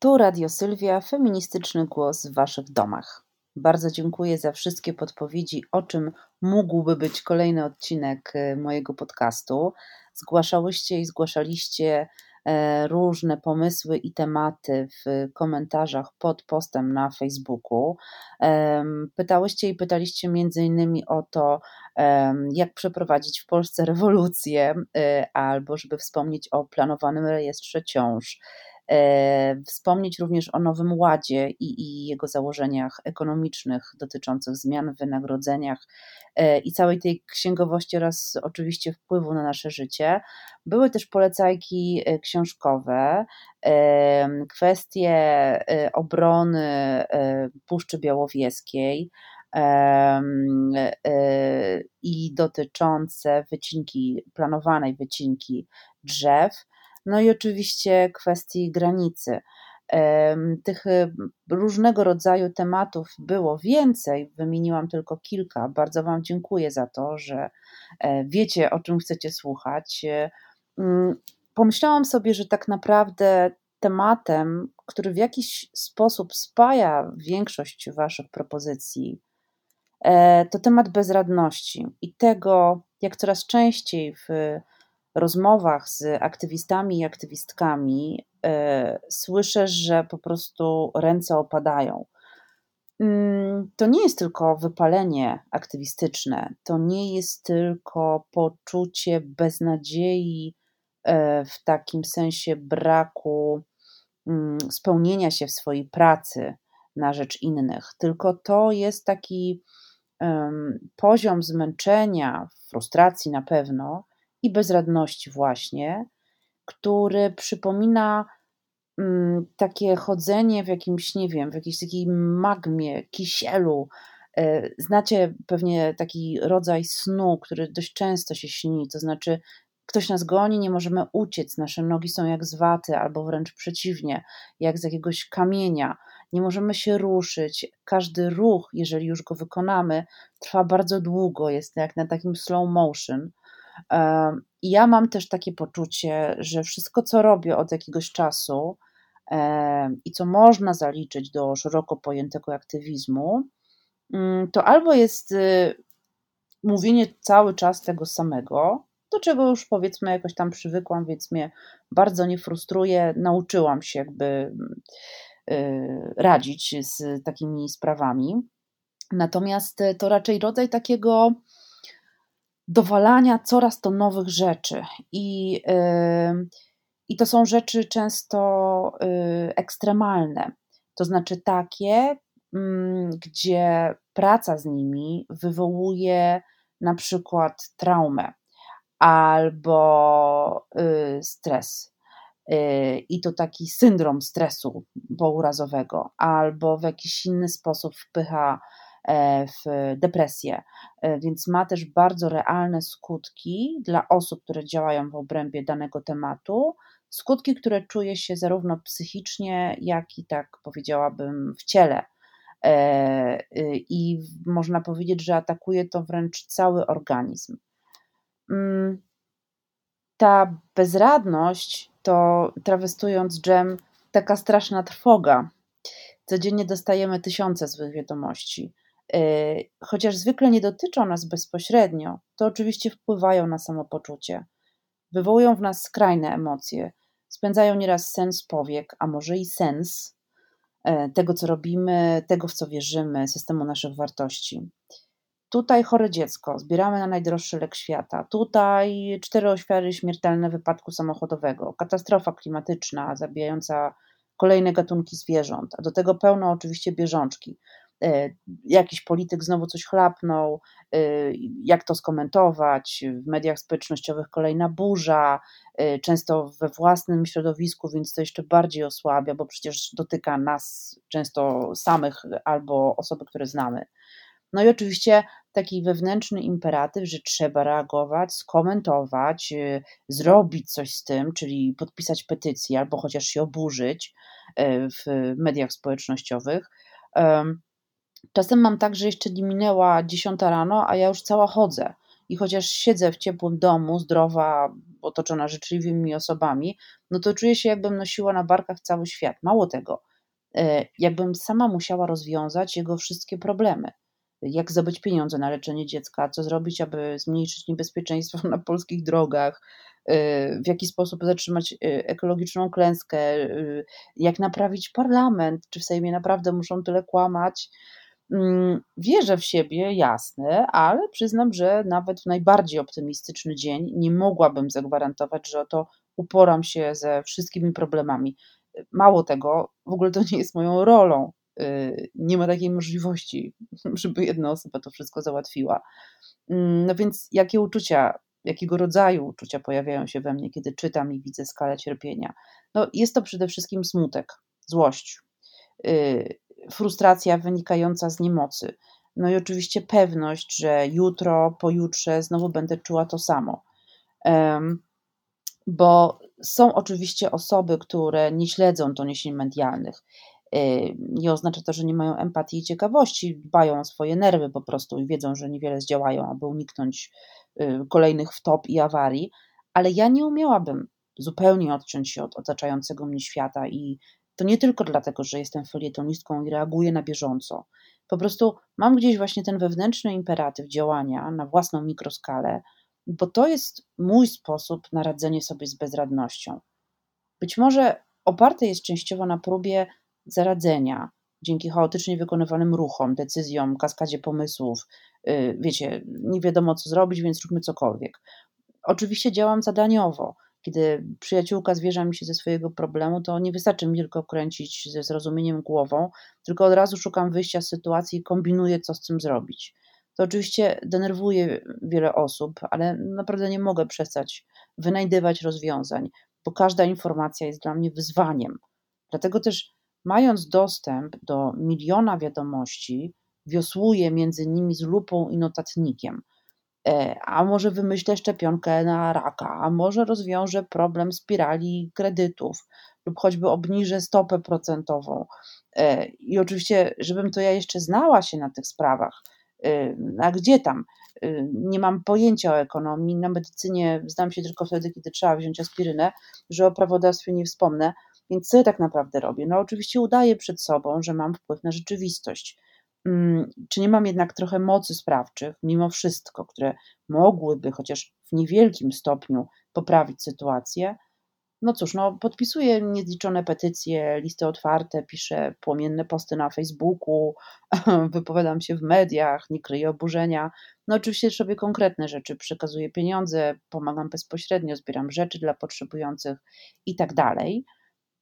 Tu Radio Sylwia, feministyczny głos w Waszych domach. Bardzo dziękuję za wszystkie podpowiedzi, o czym mógłby być kolejny odcinek e, mojego podcastu. Zgłaszałyście i zgłaszaliście e, różne pomysły i tematy w komentarzach pod postem na Facebooku. Pytałyście i pytaliście między innymi o to, jak przeprowadzić w Polsce rewolucję, e, albo żeby wspomnieć o planowanym rejestrze ciąż wspomnieć również o Nowym Ładzie i, i jego założeniach ekonomicznych dotyczących zmian w wynagrodzeniach e, i całej tej księgowości oraz oczywiście wpływu na nasze życie. Były też polecajki e, książkowe, kwestie obrony Puszczy Białowieskiej i dotyczące wycinki, planowanej wycinki drzew no i oczywiście kwestii granicy. Tych y, różnego rodzaju tematów było więcej, wymieniłam tylko kilka. Bardzo Wam dziękuję za to, że e, wiecie, o czym chcecie słuchać. E, mm, pomyślałam sobie, że tak naprawdę tematem, który w jakiś sposób spaja większość Waszych propozycji, e, to temat bezradności i tego, jak coraz częściej w rozmowach z aktywistami i aktywistkami e, słyszę, że po prostu ręce opadają. Mm, to nie jest tylko wypalenie aktywistyczne, to nie jest tylko poczucie beznadziei e, w takim sensie braku mm, spełnienia się w swojej pracy na rzecz innych, tylko to jest taki poziom zmęczenia, frustracji na pewno, i bezradności, właśnie, który przypomina mm, takie chodzenie w jakimś, nie wiem, w jakiejś takiej magmie, kisielu. E, znacie pewnie taki rodzaj snu, który dość często się śni, to znaczy ktoś nas goni, nie możemy uciec, nasze nogi są jak z waty, albo wręcz przeciwnie, jak z jakiegoś kamienia. Nie możemy się ruszyć. Każdy ruch, jeżeli już go wykonamy, trwa bardzo długo, jest jak na takim slow motion. I ja mam też takie poczucie, że wszystko, co robię od jakiegoś czasu i co można zaliczyć do szeroko pojętego aktywizmu, mm, to albo jest y, mówienie cały czas tego samego, do czego już powiedzmy jakoś tam przywykłam, więc mnie bardzo nie frustruje. Nauczyłam się jakby y, radzić z takimi sprawami. Natomiast to raczej rodzaj takiego dowalania coraz to nowych rzeczy. I, i to są rzeczy często y, ekstremalne, to znaczy takie, mm, gdzie praca z nimi wywołuje na przykład traumę albo y, stres. Y, I to taki syndrom stresu pourazowego, albo w jakiś inny sposób wpycha w depresję, e, więc ma też bardzo realne skutki dla osób, które działają w obrębie danego tematu. Skutki, które czuje się zarówno psychicznie, jak i tak powiedziałabym w ciele. E, I można powiedzieć, że atakuje to wręcz cały organizm. Mm, ta bezradność to, trawestując dżem, taka straszna trwoga. Codziennie dostajemy tysiące złych wiadomości Y, chociaż zwykle nie dotyczą nas bezpośrednio, to oczywiście wpływają na samopoczucie. Wywołują w nas skrajne emocje, spędzają nieraz sens powiek, a może i sens e, tego, co robimy, tego, w co wierzymy, systemu naszych wartości. Tutaj chore dziecko, zbieramy na najdroższy lek świata. Tutaj cztery ofiary śmiertelne wypadku samochodowego, katastrofa klimatyczna zabijająca kolejne gatunki zwierząt, a do tego pełno oczywiście bieżączki. E, jakiś polityk znowu coś chlapnął, e, jak to skomentować, w mediach społecznościowych kolejna burza, e, często we własnym środowisku, więc to jeszcze bardziej osłabia, bo przecież dotyka nas często samych albo osoby, które znamy. No i oczywiście taki wewnętrzny imperatyw, że trzeba reagować, skomentować, zrobić coś z tym, czyli podpisać petycję albo chociaż się oburzyć w mediach społecznościowych. Czasem mam tak, że jeszcze nie minęła dziesiąta rano, a ja już cała chodzę. I chociaż siedzę w ciepłym domu, zdrowa, otoczona życzliwymi osobami, no to czuję się, jakbym nosiła na barkach cały świat. Mało tego, e, jakbym sama musiała rozwiązać jego wszystkie problemy. Jak zdobyć pieniądze na leczenie dziecka, co zrobić, aby zmniejszyć niebezpieczeństwo na polskich drogach, e, w jaki sposób zatrzymać e, ekologiczną klęskę, jak naprawić parlament, czy w Sejmie naprawdę muszą tyle kłamać. Mm, wierzę w siebie, jasne, ale przyznam, że nawet w najbardziej optymistyczny dzień nie mogłabym zagwarantować, że oto uporam się ze wszystkimi problemami. Mało tego, w ogóle to nie jest moją rolą. Y, nie ma takiej możliwości, żeby jedna osoba to wszystko załatwiła. Mm, no więc jakie uczucia, jakiego rodzaju uczucia pojawiają się we mnie, kiedy czytam i widzę skalę cierpienia? No, jest to przede wszystkim smutek, złość, y, frustracja wynikająca z niemocy. No i oczywiście pewność, że jutro, pojutrze znowu będę czuła to samo. Bo są oczywiście osoby, które nie śledzą doniesień medialnych. Nie oznacza to, że nie mają empatii i ciekawości, dbają o swoje nerwy po prostu i wiedzą, że niewiele zdziałają, aby uniknąć y, kolejnych wtop i awarii, ale ja nie umiałabym zupełnie odciąć się od otaczającego mnie świata i to nie tylko dlatego, że jestem felietonistką i reaguję na bieżąco. Po prostu mam gdzieś właśnie ten wewnętrzny imperatyw działania na własną mikroskalę, bo to jest mój sposób na radzenie sobie z bezradnością. Być może oparte jest częściowo na próbie zaradzenia, dzięki chaotycznie wykonywanym ruchom, decyzjom, kaskadzie pomysłów. Y, wiecie, nie wiadomo co zrobić, więc róbmy cokolwiek. Oczywiście działam zadaniowo, kiedy przyjaciółka zwierza mi się ze swojego problemu, to nie wystarczy mi tylko kręcić ze zrozumieniem głową, tylko od razu szukam wyjścia z sytuacji i kombinuję, co z tym zrobić. To oczywiście denerwuje wiele osób, ale naprawdę nie mogę przestać wynajdywać rozwiązań, bo każda informacja jest dla mnie wyzwaniem. Dlatego też, mając dostęp do miliona wiadomości, wiosłuję między nimi z lupą i notatnikiem – a może wymyślę szczepionkę na raka, a może rozwiążę problem spirali kredytów lub choćby obniżę stopę procentową. E, I oczywiście, żebym to ja jeszcze znała się na tych sprawach, e, a gdzie tam? Nie mam pojęcia o ekonomii, na medycynie znam się tylko wtedy, kiedy trzeba wziąć aspirynę, że o prawodawstwie nie wspomnę, więc co ja tak naprawdę robię? No oczywiście udaję przed sobą, że mam wpływ na rzeczywistość czy nie mam jednak trochę mocy sprawczych, mimo wszystko, które mogłyby chociaż w niewielkim stopniu poprawić sytuację? No cóż, no, podpisuję niezliczone petycje, listy otwarte, piszę płomienne posty na Facebooku, wypowiadam się w mediach, nie kryję oburzenia. No oczywiście robię konkretne rzeczy, przekazuję pieniądze, pomagam bezpośrednio, zbieram rzeczy dla potrzebujących i tak dalej.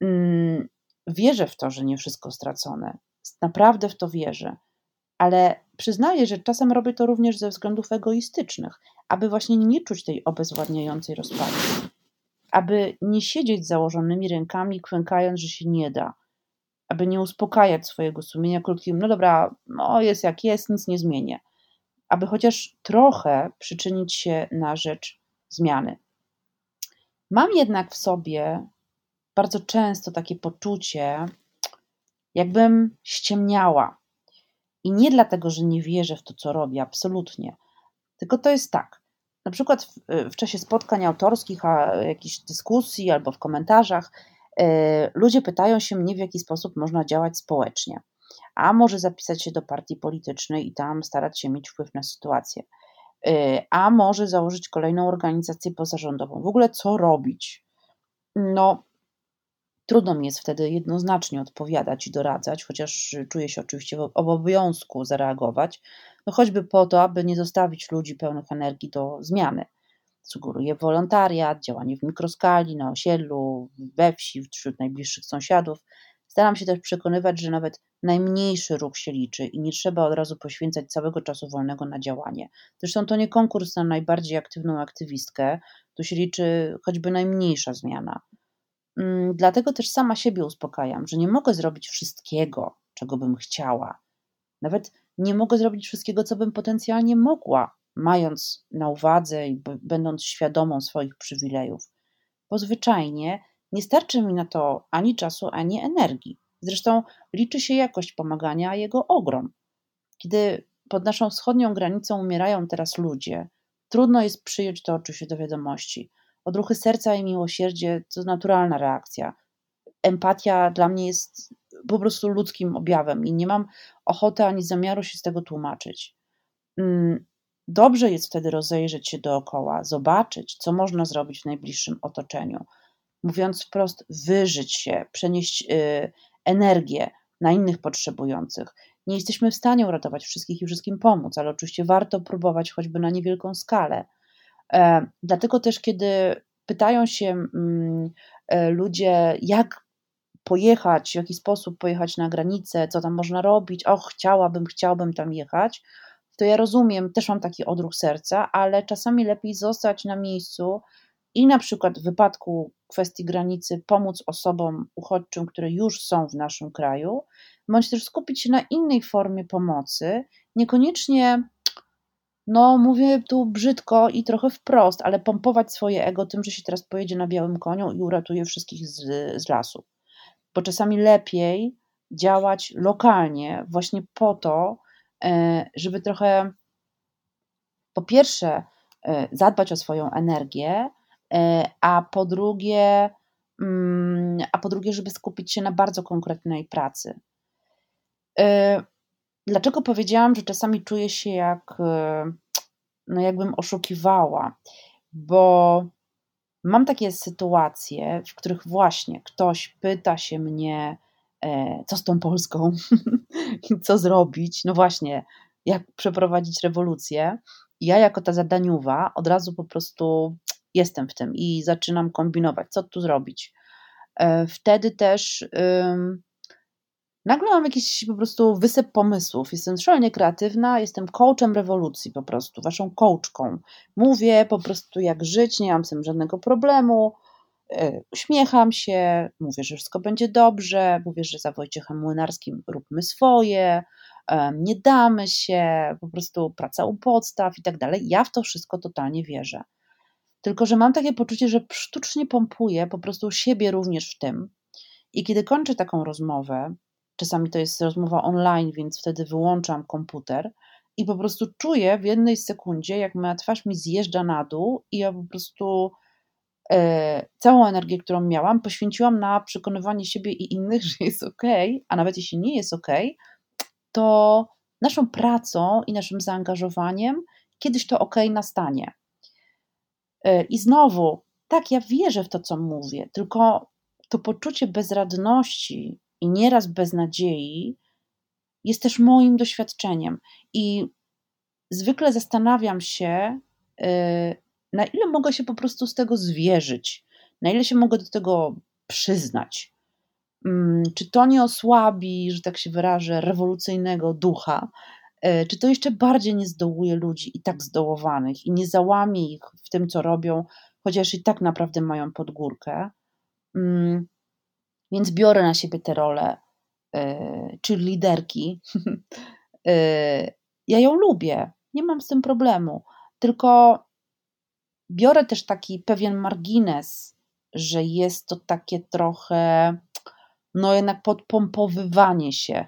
Mm, wierzę w to, że nie wszystko stracone. Naprawdę w to wierzę ale przyznaję, że czasem robię to również ze względów egoistycznych, aby właśnie nie czuć tej obezwładniającej rozpaczy, aby nie siedzieć z założonymi rękami, kwękając, że się nie da, aby nie uspokajać swojego sumienia krótkim, no dobra, no jest jak jest, nic nie zmienię, aby chociaż trochę przyczynić się na rzecz zmiany. Mam jednak w sobie bardzo często takie poczucie, jakbym ściemniała, i nie dlatego, że nie wierzę w to, co robię, absolutnie. Tylko to jest tak. Na przykład w, w czasie spotkań autorskich, a jakichś dyskusji albo w komentarzach, yy, ludzie pytają się mnie, w jaki sposób można działać społecznie. A może zapisać się do partii politycznej i tam starać się mieć wpływ na sytuację. Yy, a może założyć kolejną organizację pozarządową. W ogóle co robić? No, Trudno mi jest wtedy jednoznacznie odpowiadać i doradzać, chociaż czuję się oczywiście w obowiązku zareagować, no choćby po to, aby nie zostawić ludzi pełnych energii do zmiany. Sugeruję wolontariat, działanie w mikroskali, na osiedlu, we wsi, wśród najbliższych sąsiadów. Staram się też przekonywać, że nawet najmniejszy ruch się liczy i nie trzeba od razu poświęcać całego czasu wolnego na działanie. Zresztą to nie konkurs na najbardziej aktywną aktywistkę, tu się liczy choćby najmniejsza zmiana. Mm, dlatego też sama siebie uspokajam, że nie mogę zrobić wszystkiego, czego bym chciała. Nawet nie mogę zrobić wszystkiego, co bym potencjalnie mogła, mając na uwadze i będąc świadomą swoich przywilejów. Bo zwyczajnie nie starczy mi na to ani czasu, ani energii. Zresztą liczy się jakość pomagania, a jego ogrom. Kiedy pod naszą wschodnią granicą umierają teraz ludzie, trudno jest przyjąć to oczywiście do wiadomości. Odruchy serca i miłosierdzie to naturalna reakcja. Empatia dla mnie jest po prostu ludzkim objawem i nie mam ochoty ani zamiaru się z tego tłumaczyć. Mm, dobrze jest wtedy rozejrzeć się dookoła, zobaczyć, co można zrobić w najbliższym otoczeniu. Mówiąc wprost, wyżyć się, przenieść y, energię na innych potrzebujących. Nie jesteśmy w stanie uratować wszystkich i wszystkim pomóc, ale oczywiście warto próbować choćby na niewielką skalę. E, dlatego też, kiedy pytają się mm, e, ludzie, jak pojechać, w jaki sposób pojechać na granicę, co tam można robić, och, chciałabym, chciałbym tam jechać, to ja rozumiem, też mam taki odruch serca, ale czasami lepiej zostać na miejscu i na przykład w wypadku kwestii granicy pomóc osobom uchodźczym, które już są w naszym kraju, bądź też skupić się na innej formie pomocy, niekoniecznie, no mówię tu brzydko i trochę wprost, ale pompować swoje ego tym, że się teraz pojedzie na białym koniu i uratuje wszystkich z, z lasu. Bo czasami lepiej działać lokalnie, właśnie po to, e, żeby trochę po pierwsze e, zadbać o swoją energię, e, a po drugie, mm, a po drugie, żeby skupić się na bardzo konkretnej pracy. E, dlaczego powiedziałam, że czasami czuję się jak, e, no jakbym oszukiwała? Bo mam takie sytuacje, w których właśnie ktoś pyta się mnie, e, co z tą Polską, co zrobić, no właśnie, jak przeprowadzić rewolucję. Ja, jako ta zadaniuwa, od razu po prostu jestem w tym i zaczynam kombinować, co tu zrobić. Wtedy też nagle mam jakiś po prostu wysyp pomysłów. Jestem szalenie kreatywna, jestem coachem rewolucji po prostu, waszą coachką. Mówię po prostu jak żyć, nie mam z tym żadnego problemu. E, uśmiecham się, mówię, że wszystko będzie dobrze, mówię, że za Wojciechem Młynarskim róbmy swoje, nie damy się, po prostu praca u podstaw i tak dalej. Ja w to wszystko totalnie wierzę. Tylko, że mam takie poczucie, że sztucznie pompuję po prostu siebie również w tym. I kiedy kończę taką rozmowę, Czasami to jest rozmowa online, więc wtedy wyłączam komputer i po prostu czuję w jednej sekundzie, jak moja twarz mi zjeżdża na dół i ja po prostu e, całą energię, którą miałam, poświęciłam na przekonywanie siebie i innych, że jest ok, a nawet jeśli nie jest ok, to naszą pracą i naszym zaangażowaniem kiedyś to ok nastanie. E, I znowu, tak, ja wierzę w to, co mówię, tylko to poczucie bezradności i nieraz beznadziei jest też moim doświadczeniem. I zwykle zastanawiam się, y, na ile mogę się po prostu z tego zwierzyć, na ile się mogę do tego przyznać. Mm, czy to nie osłabi, że tak się wyrażę, rewolucyjnego ducha, y, czy to jeszcze bardziej nie zdołuje ludzi i tak zdołowanych i nie załamie ich w tym, co robią, chociaż i tak naprawdę mają podgórkę. Więc biorę na siebie tę rolę, yy, czy liderki. yy, ja ją lubię, nie mam z tym problemu, tylko biorę też taki pewien margines, że jest to takie trochę, no jednak podpompowywanie się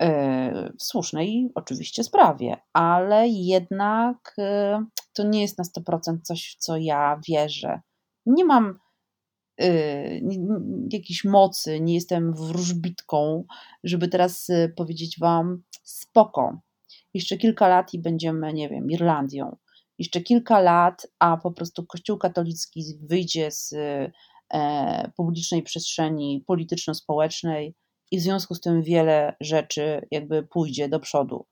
yy, w słusznej oczywiście sprawie, ale jednak to nie jest na 100% coś, w co ja wierzę. Nie mam Y, jakiejś mocy, nie jestem wróżbitką, żeby teraz y, powiedzieć Wam spoko. Jeszcze kilka lat i będziemy, nie wiem, Irlandią. Jeszcze kilka lat, a po prostu Kościół katolicki wyjdzie z e, publicznej przestrzeni polityczno-społecznej i w związku z tym wiele rzeczy jakby pójdzie do przodu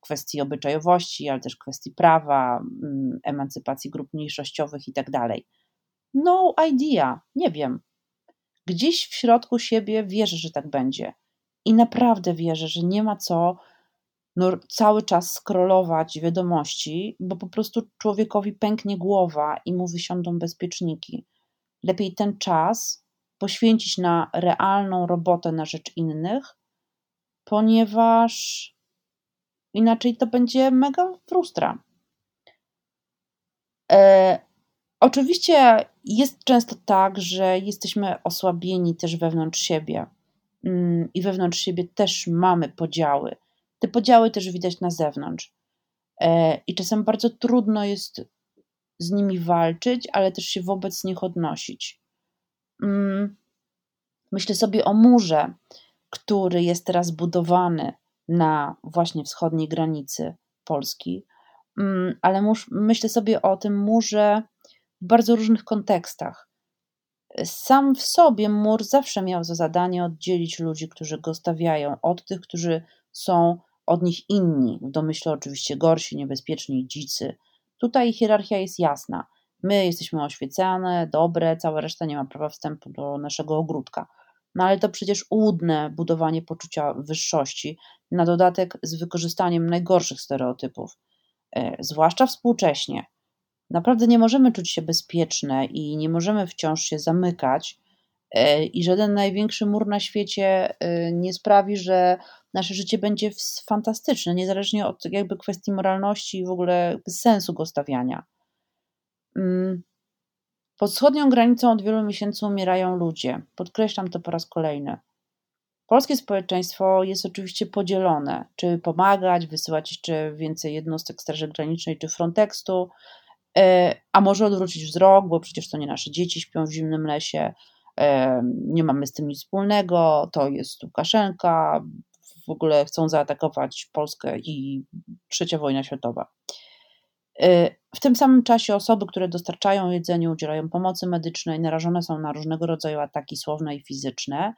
kwestii obyczajowości, ale też kwestii prawa, mm, emancypacji grup mniejszościowych i tak dalej. No idea, nie wiem. Gdzieś w środku siebie wierzę, że tak będzie. I naprawdę wierzę, że nie ma co no, cały czas skrolować wiadomości, bo po prostu człowiekowi pęknie głowa i mu wysiądą bezpieczniki. Lepiej ten czas poświęcić na realną robotę na rzecz innych, ponieważ inaczej to będzie mega frustra. E, Oczywiście jest często tak, że jesteśmy osłabieni też wewnątrz siebie mm, i wewnątrz siebie też mamy podziały. Te podziały też widać na zewnątrz. E, I czasem bardzo trudno jest z nimi walczyć, ale też się wobec nich odnosić. Mm, myślę sobie o murze, który jest teraz budowany na właśnie wschodniej granicy Polski, mm, ale myślę sobie o tym murze w bardzo różnych kontekstach. Sam w sobie mur zawsze miał za zadanie oddzielić ludzi, którzy go stawiają, od tych, którzy są od nich inni, w domyśle oczywiście gorsi, niebezpieczni, dzicy. Tutaj hierarchia jest jasna. My jesteśmy oświecane, dobre, cała reszta nie ma prawa wstępu do naszego ogródka. No ale to przecież łudne budowanie poczucia wyższości, na dodatek z wykorzystaniem najgorszych stereotypów, e, zwłaszcza współcześnie. Naprawdę nie możemy czuć się bezpieczne i nie możemy wciąż się zamykać, e, i żaden największy mur na świecie e, nie sprawi, że nasze życie będzie fantastyczne, niezależnie od jakby kwestii moralności i w ogóle sensu go stawiania. Mm. Pod wschodnią granicą od wielu miesięcy umierają ludzie. Podkreślam to po raz kolejny. Polskie społeczeństwo jest oczywiście podzielone, czy pomagać, wysyłać jeszcze więcej jednostek Straży Granicznej czy Frontextu, a może odwrócić wzrok, bo przecież to nie nasze dzieci śpią w zimnym lesie, e, nie mamy z tym nic wspólnego, to jest Łukaszenka, w ogóle chcą zaatakować Polskę i trzecia wojna światowa. Y, w tym samym czasie osoby, które dostarczają jedzenie, udzielają pomocy medycznej, narażone są na różnego rodzaju ataki słowne i fizyczne,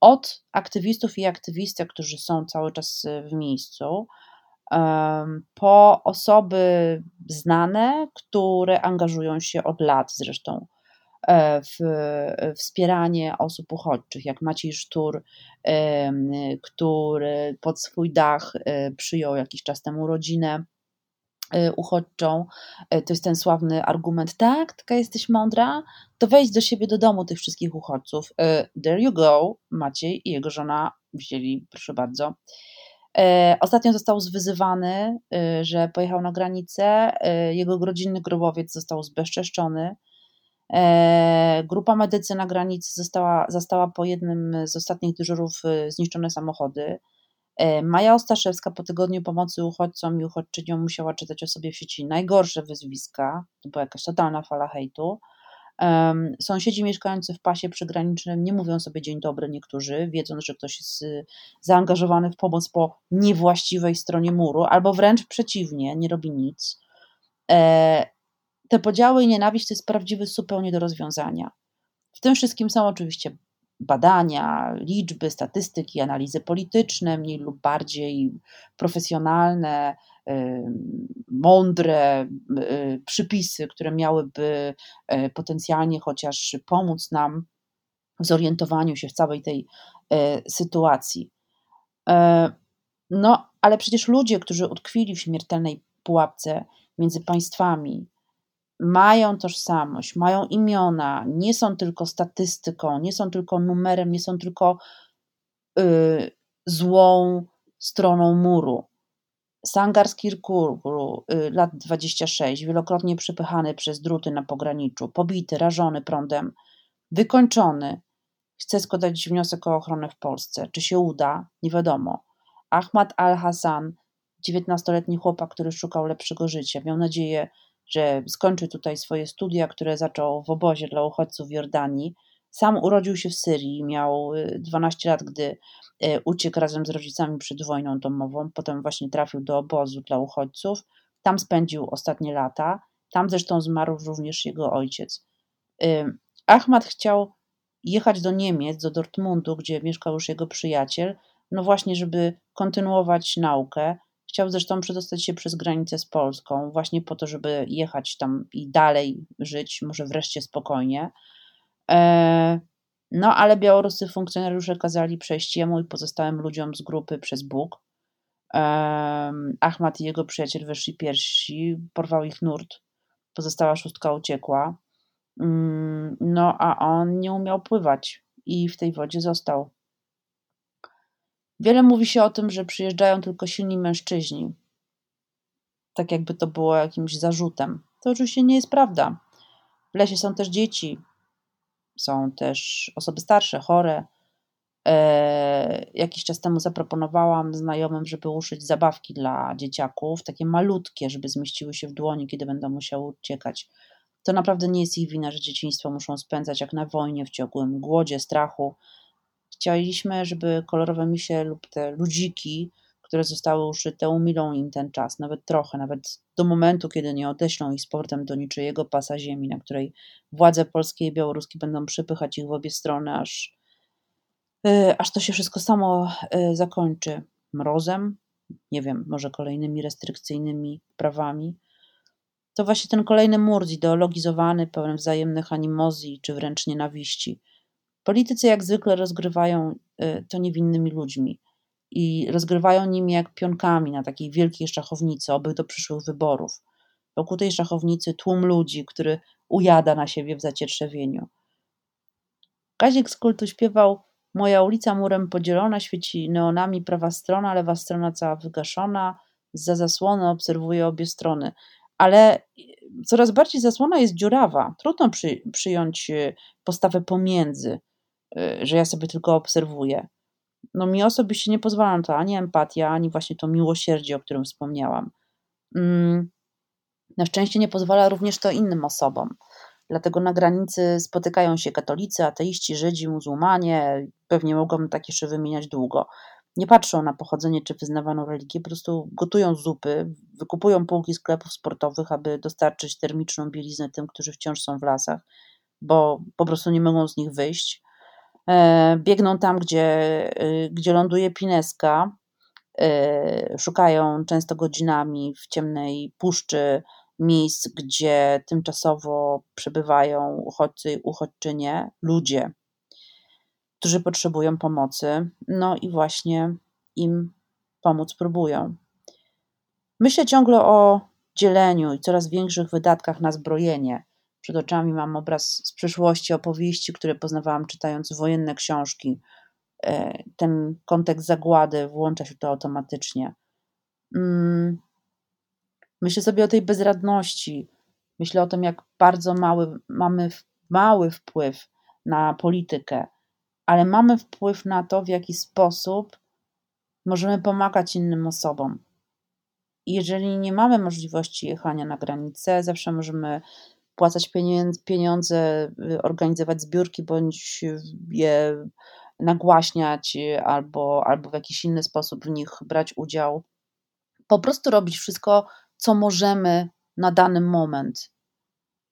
od aktywistów i aktywistek, którzy są cały czas w miejscu, po osoby znane, które angażują się od lat zresztą e, w wspieranie osób uchodźczych, jak Maciej Sztur, który pod swój dach e, przyjął jakiś czas temu rodzinę Y, uchodźczą, to jest ten sławny argument, tak, taka jesteś mądra, to wejdź do siebie do domu tych wszystkich uchodźców. There you go, Maciej i jego żona wzięli, proszę bardzo. Ostatnio został zwyzywany, że pojechał na granicę, jego rodzinny grobowiec został zbezczeszczony. Grupa medycy na granicy została, zastała po jednym z ostatnich dyżurów zniszczone samochody. E, Maja Ostaszewska po tygodniu pomocy uchodźcom i uchodźczyniom musiała czytać o sobie w sieci najgorsze wyzwiska, to była jakaś totalna fala hejtu. Sąsiedzi mieszkający w pasie przygranicznym nie mówią sobie dzień dobry niektórzy, wiedząc, że ktoś jest y, zaangażowany w pomoc po niewłaściwej stronie muru, albo wręcz przeciwnie, nie robi nic. E, te podziały i nienawiść to jest prawdziwy zupełnie do rozwiązania. W tym wszystkim są oczywiście badania, liczby, statystyki, analizy polityczne, mniej lub bardziej profesjonalne, mądre y, przypisy, które miałyby e, potencjalnie chociaż pomóc nam w zorientowaniu się w całej tej sytuacji. E, no, ale przecież ludzie, którzy utkwili w śmiertelnej pułapce między państwami, mają tożsamość, mają imiona, nie są tylko statystyką, nie są tylko numerem, nie są tylko y, złą stroną muru. Sangar z Kirkuru, y, lat 26, wielokrotnie przepychany przez druty na pograniczu, pobity, rażony prądem, wykończony. Chce składać wniosek o ochronę w Polsce. Czy się uda? Nie wiadomo. Ahmad al-Hassan, 19-letni chłopak, który szukał lepszego życia, miał nadzieję, że skończy tutaj swoje studia, które zaczął w obozie dla uchodźców w Jordanii. Sam urodził się w Syrii, miał 12 y, lat, gdy y, uciekł razem z rodzicami przed wojną domową. Potem właśnie trafił do obozu dla uchodźców. Tam spędził ostatnie lata. Tam zresztą zmarł również jego ojciec. Y, Ahmad chciał jechać do Niemiec, do Dortmundu, gdzie mieszkał już jego przyjaciel, no właśnie, żeby kontynuować naukę. Chciał zresztą przedostać się przez granicę z Polską, właśnie po to, żeby jechać tam i dalej żyć, może wreszcie spokojnie. E, no, ale białoruscy funkcjonariusze kazali przejść jemu i pozostałym ludziom z grupy przez Bóg. E, Ahmad i jego przyjaciel weszli pierwsi, porwał ich nurt. Pozostała szóstka uciekła. Mm, no, a on nie umiał pływać i w tej wodzie został. Wiele mówi się o tym, że przyjeżdżają tylko silni mężczyźni. Tak jakby to było jakimś zarzutem. To oczywiście nie jest prawda. W lesie są też dzieci, są też osoby starsze, chore. E, jakiś czas temu zaproponowałam znajomym, żeby uszyć zabawki dla dzieciaków, takie malutkie, żeby zmieściły się w dłoni, kiedy będą musiały uciekać. To naprawdę nie jest ich wina, że dzieciństwo muszą spędzać jak na wojnie, w ciągłym głodzie, strachu. Chcieliśmy, żeby kolorowe misie lub te ludziki, które zostały uszyte, umilą im ten czas, nawet trochę, nawet do momentu, kiedy nie odeślą ich z powrotem do niczyjego pasa ziemi, na której władze polskie i białoruskie będą przypychać ich w obie strony, aż, yy, aż to się wszystko samo yy, zakończy mrozem, nie wiem, może kolejnymi restrykcyjnymi prawami. To właśnie ten kolejny mur zideologizowany, pełen wzajemnych animozji czy wręcz nienawiści. Politycy jak zwykle rozgrywają y, to niewinnymi ludźmi i rozgrywają nimi jak pionkami na takiej wielkiej szachownicy, oby do przyszłych wyborów. Wokół tej szachownicy tłum ludzi, który ujada na siebie w zacietrzewieniu. Kazik z kultu śpiewał Moja ulica murem podzielona, świeci neonami prawa strona, lewa strona cała wygaszona, za zasłony obserwuje obie strony. Ale coraz bardziej zasłona jest dziurawa. Trudno przy, przyjąć y, postawę pomiędzy, y, że ja sobie tylko obserwuję no mi osobiście nie pozwala na to ani empatia, ani właśnie to miłosierdzie, o którym wspomniałam. Mm, na szczęście nie pozwala również to innym osobom. Dlatego na granicy spotykają się katolicy, ateiści, Żydzi, muzułmanie, pewnie mogą tak jeszcze wymieniać długo. Nie patrzą na pochodzenie czy wyznawaną religię, po prostu gotują zupy, wykupują półki sklepów sportowych, aby dostarczyć termiczną bieliznę tym, którzy wciąż są w lasach, bo po prostu nie mogą z nich wyjść. E, biegną tam, gdzie, y, gdzie ląduje pineska, e, szukają często godzinami w ciemnej puszczy miejsc, gdzie tymczasowo przebywają uchodźcy i uchodźczynie, ludzie, którzy potrzebują pomocy, no i właśnie im pomóc próbują. Myślę ciągle o dzieleniu i coraz większych wydatkach na zbrojenie, przed oczami mam obraz z przyszłości, opowieści, które poznawałam czytając wojenne książki. E, ten kontekst zagłady włącza się to automatycznie. Mm. Myślę sobie o tej bezradności. Myślę o tym, jak bardzo mały, mamy mały wpływ na politykę, ale mamy wpływ na to, w jaki sposób możemy pomagać innym osobom. Jeżeli nie mamy możliwości jechania na granicę, zawsze możemy wpłacać pieniądze, y, organizować zbiórki bądź je nagłaśniać albo, albo w jakiś inny sposób w nich brać udział. Po prostu robić wszystko, co możemy na dany moment.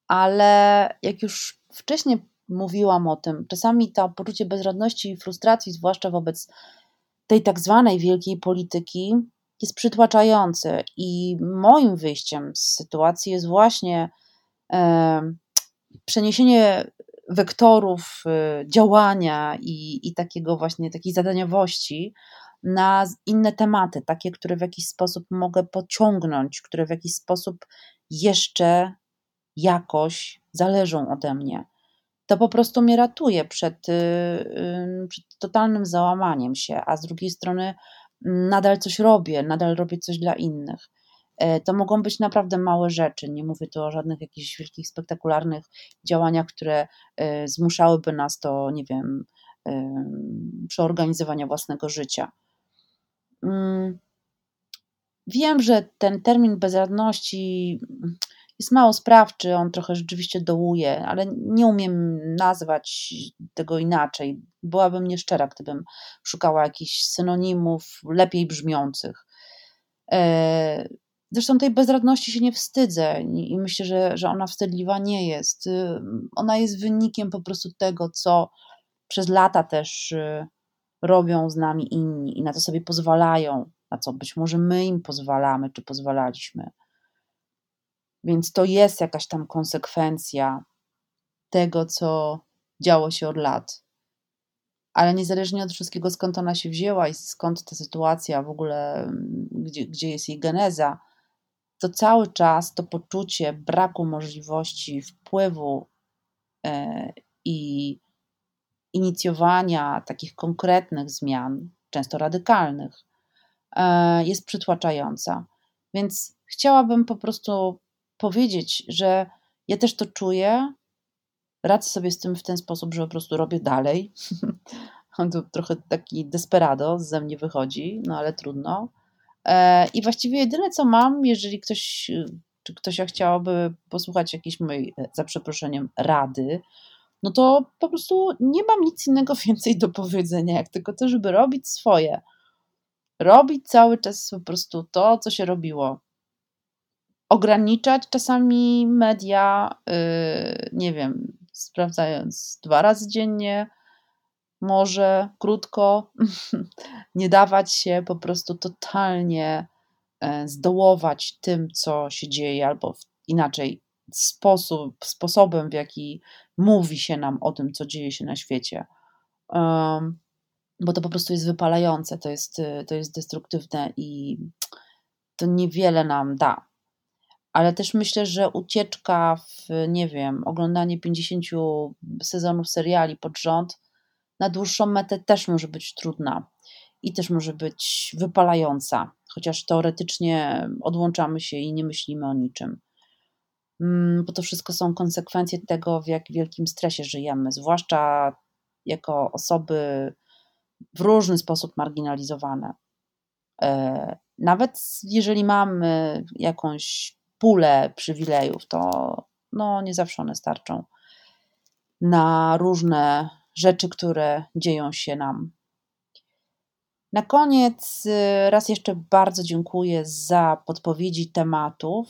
Ale jak już wcześniej mówiłam o tym, czasami to poczucie bezradności i frustracji, zwłaszcza wobec tej tak zwanej wielkiej polityki, jest przytłaczające. I moim wyjściem z sytuacji jest właśnie przeniesienie wektorów y, działania i, i takiego właśnie takiej zadaniowości na inne tematy, takie, które w jakiś sposób mogę pociągnąć, które w jakiś sposób jeszcze jakoś zależą ode mnie. To po prostu mnie ratuje przed, y, przed totalnym załamaniem się, a z drugiej strony nadal coś robię, nadal robię coś dla innych. E, to mogą być naprawdę małe rzeczy. Nie mówię tu o żadnych jakichś wielkich, spektakularnych działaniach, które e, zmuszałyby nas do, nie wiem, przeorganizowania własnego życia. Mm. Wiem, że ten termin bezradności jest mało sprawczy, on trochę rzeczywiście dołuje, ale nie umiem nazwać tego inaczej. Byłabym nieszczera, gdybym szukała jakichś synonimów lepiej brzmiących. Zresztą tej bezradności się nie wstydzę i myślę, że, że ona wstydliwa nie jest. Y, ona jest wynikiem po prostu tego, co przez lata też y, robią z nami inni i na to sobie pozwalają, na co być może my im pozwalamy, czy pozwalaliśmy. Więc to jest jakaś tam konsekwencja tego, co działo się od lat. Ale niezależnie od wszystkiego, skąd ona się wzięła i skąd ta sytuacja w ogóle, mm, gdzie, gdzie jest jej geneza, to cały czas to poczucie braku możliwości wpływu e, i inicjowania takich konkretnych zmian, często radykalnych, e, jest przytłaczająca. Więc chciałabym po prostu powiedzieć, że ja też to czuję, radzę sobie z tym w ten sposób, że po prostu robię dalej, To trochę taki desperado ze mnie wychodzi, no ale trudno. E, I właściwie jedyne co mam, jeżeli ktoś, czy ktoś chciałaby posłuchać jakiejś mojej, za przeproszeniem, rady, no to po prostu nie mam nic innego więcej do powiedzenia, jak tylko to, żeby robić swoje. Robić cały czas po prostu to, co się robiło. Ograniczać czasami media, yy, nie wiem, sprawdzając dwa razy dziennie, może krótko, nie dawać się po prostu totalnie e, zdołować tym, co się dzieje, albo inaczej sposób, sposobem, w jaki mówi się nam o tym, co dzieje się na świecie. Um, bo to po prostu jest wypalające, to jest, to jest destruktywne i to niewiele nam da. Ale też myślę, że ucieczka w, nie wiem, oglądanie 50 sezonów seriali pod rząd na dłuższą metę też może być trudna i też może być wypalająca, chociaż teoretycznie odłączamy się i nie myślimy o niczym. Mm, bo to wszystko są konsekwencje tego, w jak wielkim stresie żyjemy, zwłaszcza jako osoby w różny sposób marginalizowane. E, nawet jeżeli mamy jakąś pulę przywilejów, to no, nie zawsze one starczą na różne rzeczy, które dzieją się nam. Na koniec y, raz jeszcze bardzo dziękuję za podpowiedzi tematów.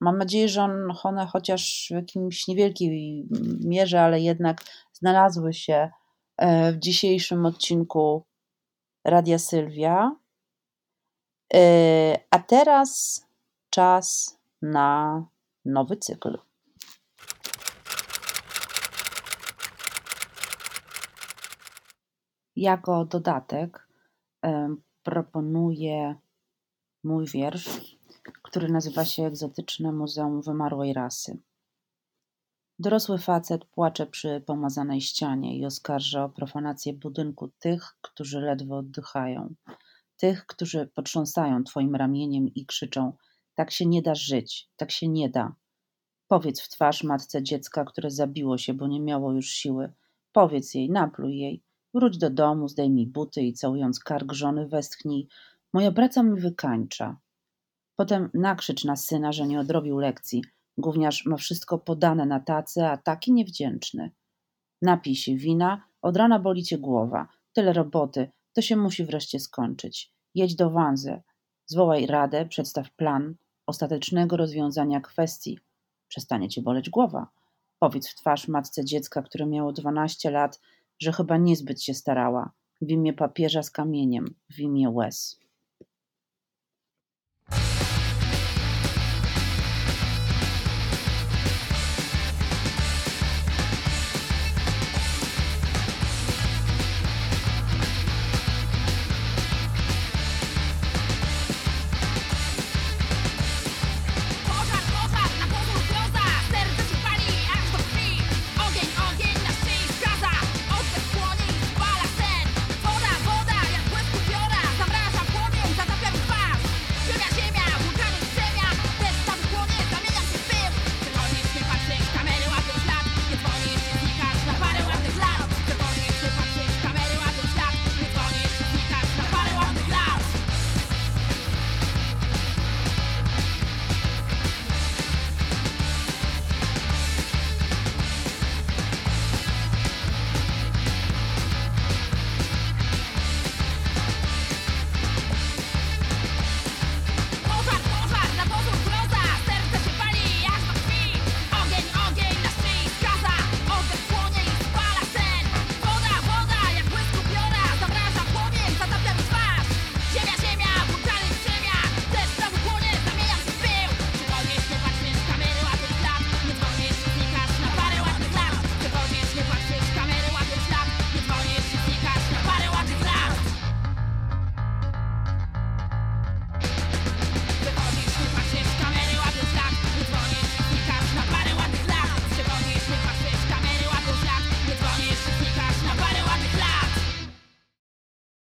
Mam nadzieję, że one chociaż w jakimś niewielkiej mierze, ale jednak znalazły się e, w dzisiejszym odcinku Radia Sylwia. E, a teraz czas na nowy cykl. Jako dodatek proponuję mój wiersz, który nazywa się Egzotyczne Muzeum Wymarłej Rasy. Dorosły facet płacze przy pomazanej ścianie i oskarża o profanację budynku tych, którzy ledwo oddychają, tych, którzy potrząsają twoim ramieniem i krzyczą: Tak się nie da żyć, tak się nie da. Powiedz w twarz matce dziecka, które zabiło się, bo nie miało już siły. Powiedz jej, napluj jej, Wróć do domu, zdejmij buty i całując kark żony westchnij Moja praca mi wykańcza. Potem nakrzycz na syna, że nie odrobił lekcji. Gówniarz ma wszystko podane na tacy, a taki niewdzięczny. Napij się wina, od rana boli cię głowa. Tyle roboty, to się musi wreszcie skończyć. Jedź do Wanzy. Zwołaj radę, przedstaw plan ostatecznego rozwiązania kwestii. Przestanie cię boleć głowa. Powiedz w twarz matce dziecka, które miało dwanaście lat, że chyba niezbyt się starała, w imię papieża z kamieniem, w imię łez.